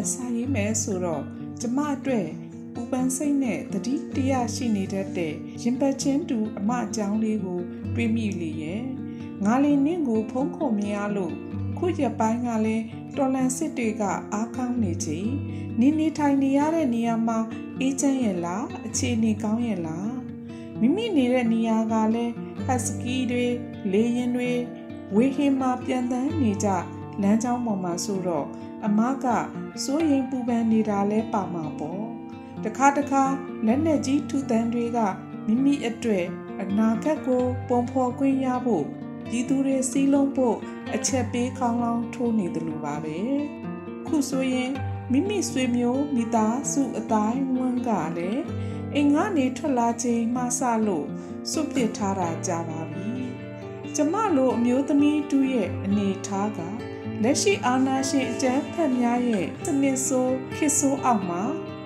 က်စာရေးမယ်ဆိုတော့ကျမအတွက်ပူပန်းစိတ်နဲ့တတိတရားရှိနေတတ်တဲ့ရင်ပတ်ချင်းတူအမအကြောင်းလေးကိုတွေးမိလေရဲ့ငါလေးနင့်ကိုဖုံးခုံမရလို့ခုရပိုင်းကလည်းတော်လန်စစ်တွေကအားကောင်းနေချေနေနေထိုင်နေရတဲ့နေရာမှာအေးချမ်းရဲ့လားအခြေအနေကောင်းရဲ့လားမိမိနေတဲ့နေရာကလည်းဟတ်စကီတွေလေရင်တွေဝေဟင်မှာပြန်တန်းနေကြ လမ်းကြောင်းပေါ်မှာဆိုတော့အမကစိုးရင်ပူပန်နေတာလဲပါမှာပေါ့တခါတခါလက်နဲ့ကြီးထူတန်းတွေကမိမိအတွက်အနာဂတ်ကိုပုံဖော်ခွင့်ရဖို့ပြည်သူတွေစီးလုံးဖို့အချက်ပေးခေါင်းလောင်းထိုးနေတယ်လို့ပါပဲခုဆိုရင်မိမိဆွေမျိုးမိသားစုအတိုင်းဝန်းကလည်းအိမ်ကနေထွက်လာချိန်မှစလို့စွန့်ပစ်ထားတာကြာပါပြီကျမလိုအမျိုးသမီးတူရဲ့အနေထားက လက်ရှိအာဏာရှင်အကြမ်းဖက်များရဲ့စနစ်ဆိုးခေတ်ဆိုးအောက်မှာ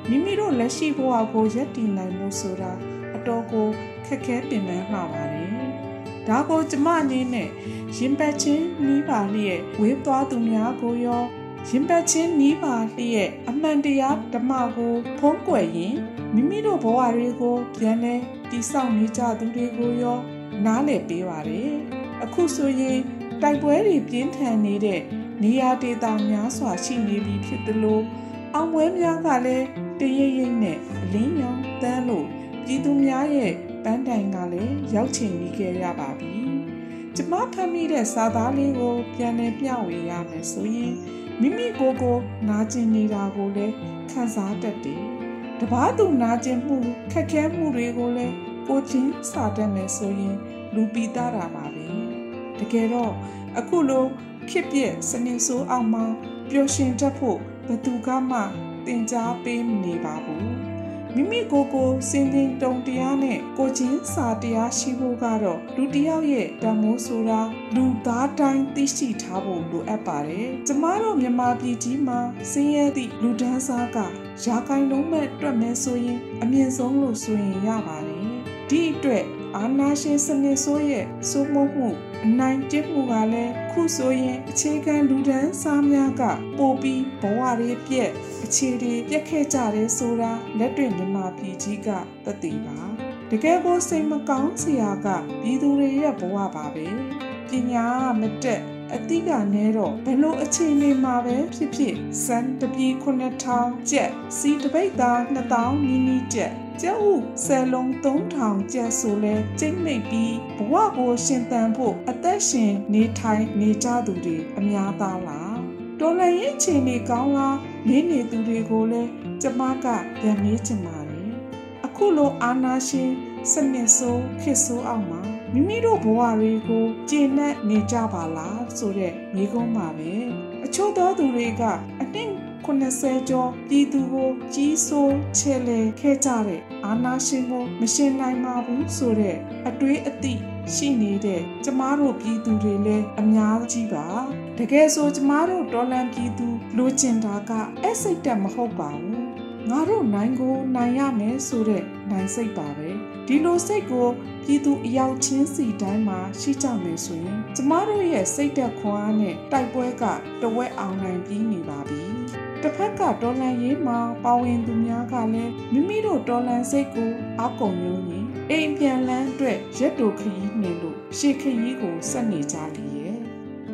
မိမိတို့လက်ရှိဘဝကိုရပ်တည်နိုင်မှုဆိုတာအတော်ကိုခက်ခဲပင်ပန်းမှာပါတယ်။ဒါကိုကျမအနေနဲ့ရင်ပတ်ချင်းနီးပါလျက်ဝေးသွားသူများကိုရောရင်ပတ်ချင်းနီးပါလျက်အမှန်တရားဓမ္မကိုဖုံးကွယ်ရင်မိမိတို့ဘဝတွေကိုပြန်လဲတိဆောက်နေကြသူတွေကိုရောနားလည်ပေးပါတယ်။အခုဆိုရင်တိုက်ပွဲတွေပြင်းထန်နေတဲ့ နေရာဒေသများစွာရှိနေပြီဖြစ်သလိုအောင်ပွဲများကလည်းတရိပ်ရိပ်နဲ့အလင်းရောင်တန်းလို့ပြည်သူများရဲ့ပန်းတိုင်ကလည်းရောက်ချင်နေခဲ့ရပါပြီ။ကျမဖတ်မိတဲ့စာသားလေးကိုပြန်လည်ပြဝေရမယ်ဆိုရင်မိမိကိုယ်ကိုနာကျင်နေတာကိုလည်းခံစားတတ်တယ်။တပားသူနာကျင်မှုခက်ခဲမှုတွေကိုလည်းကိုချင်းစာတတ်မယ်ဆိုရင်လူပီတာတာပါပဲ။တကယ်တော့အခုလို ဖြစ်ပြစနစ်ဆိုးအောင်မှာပျော်ရွှင်တတ်ဖို့ဘသူကမှသင်ကြားပေးမနေပါဘူးမိမိကိုယ်ကိုစင်တင်တုံတရားနဲ့ကိုချင်းစာတရားရှိဖို့ကတော့လူတစ်ယောက်ရဲ့ဓမ္မိုးဆိုတာလူသားတိုင်းသိရှိထားဖို့လိုအပ်ပါတယ်ကျမတို့မြန်မာပြည်ကြီးမှာစင်းရဲသည့်လူဒန်းစားကရာဂိုင်လုံးမဲ့တွက်မဲဆိုရင် အမြင့်ဆုံးလို့ဆိုရင်ရပါတယ်ဒီအတွက် အာနာရှင်စနစ်ဆိုးရဲ့စိုးမိုးမှုအနိုင်ကျင့်မှုကလည်းခုဆိုရင်အခြေခံလူဒန်းစားများကပိုပြီးဘဝရေးပြက်အခြေတွေပြက်ခဲ့ကြတယ်ဆိုတာလက်တွေ့မြန်မာပြည်ကြီးကသတိပါတကယ်ကိုစိတ်မကောင်းစရာကပြည်သူတွေရဲ့ဘဝပါပဲပညာမတက်အတိကနဲတော့ဘလို့အခြေအနေမှာပဲဖြစ်ဖြစ်စံတပြေ9000ကျက်စီတပိတ်သား2000နီးနီးကျက် ကျုပ်ဆယ်လုံး3000ကျက်ဆိုလဲကျိတ်မိတ်ပြီးဘဝကိုရှင်သန်ဖို့အသက်ရှင်နေထိုင်နေကြသူတွေအများသားလားတော်လည်းရဲ့ခြေနေကောင်းလားနေနေသူတွေကိုလည်းကျမကပြန်မေးချင်ပါတယ်အခုလိုအာနာရှင်စနစ်ဆိုးခေတ်ဆိုးအောင်မှာမိမိတို့ဘဝတွေကိုကျင့်နဲ့နေကြပါလားဆိုတဲ့မိကုံးပါပဲအချို့သောသူတွေကအတင်း 80ကျော်ပြည်သူကိုကြီးစိုးချဲလဲခဲ့ကြတဲ့အာနာရှင်ကိုမရှင်နိုင်ပါဘူးဆိုတဲ့အတွေးအသိရှိနေတဲ့ကျမတို့ပြည်သူတွေလည်းအများကြီးပါတကယ်ဆိုကျမတို့ဒေါ်လန်ပြည်သူလိုချင်တာကအစိတ်တက်မဟုတ်ပါဘူးငါတို့နိုင်ကိုနိုင်ရမယ်ဆိုတဲ့နိုင်စိတ်ပါပဲဒီလိုစိတ်ကိုပြည်သူအယောက်ချင်းစီတိုင်းမှာရှိကြမယ်ဆိုရင်ကျမတို့ရဲ့စိတ်သက်ခွန်အားနဲ့တိုက်ပွဲကတဝက်အောင်နိုင်ပြီးနေပါပြီ တစ်ဖက်ကတော်လန်ရေးမှာပါဝင်သူများကလည်းမိမိတို့တော်လန်စိတ်ကိုအကုံယုံရင်အိမ်ပြန်လန်းအတွက်ရက်တိုခရီးနေလို့ရှေခရီးကိုဆက်နေကြလေရဲ့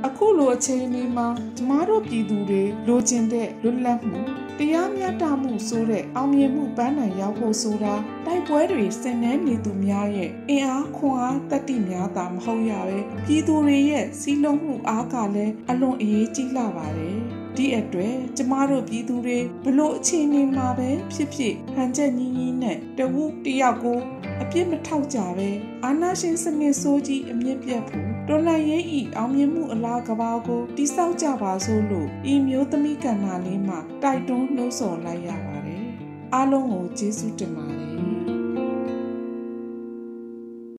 အခုလိုအချိန်လေးမှာကျမတို့ပြည်သူတွေလိုချင်တဲ့လွတ်လပ်မှုတရားမျှတမှုဆိုတဲ့အောင်မြင်မှုပန်းနိုင်ရောက်ဖို့ဆိုတာတိုက်ပွဲတွေဆင်နွှဲနေသူများရဲ့အင်အားခွန်အားတတိများသာမဟုတ်ရပဲပြည်သူတွေရဲ့စီးလုံးမှုအားကလည်းအလွန်အရေးကြီးလာပါတယ် ဒီအတွက်ကျမတို့ပြည်သူတွေဘလို့အခြေအနေမှာပဲဖြစ်ဖြစ်ဟန်ချက်ညီညီနဲ့တဝူတယောက်ကိုအပြစ်မထောက်ကြပဲအာနာရှင်စနစ်ဆိုးကြီးအမြင့်ပြတ်ဖို့တော်လှန်ရေးဤအောင်မြင်မှုအလားကဘာကိုတိဆောက်ကြပါစို့လို့ဤမျိုးသမီးကဏ္ဍလေးမှာတိုက်တွန်းနှိုးဆော်လိုက်ရပါတယ်အားလုံးကိုကျေးဇူးတင်ပါတယ်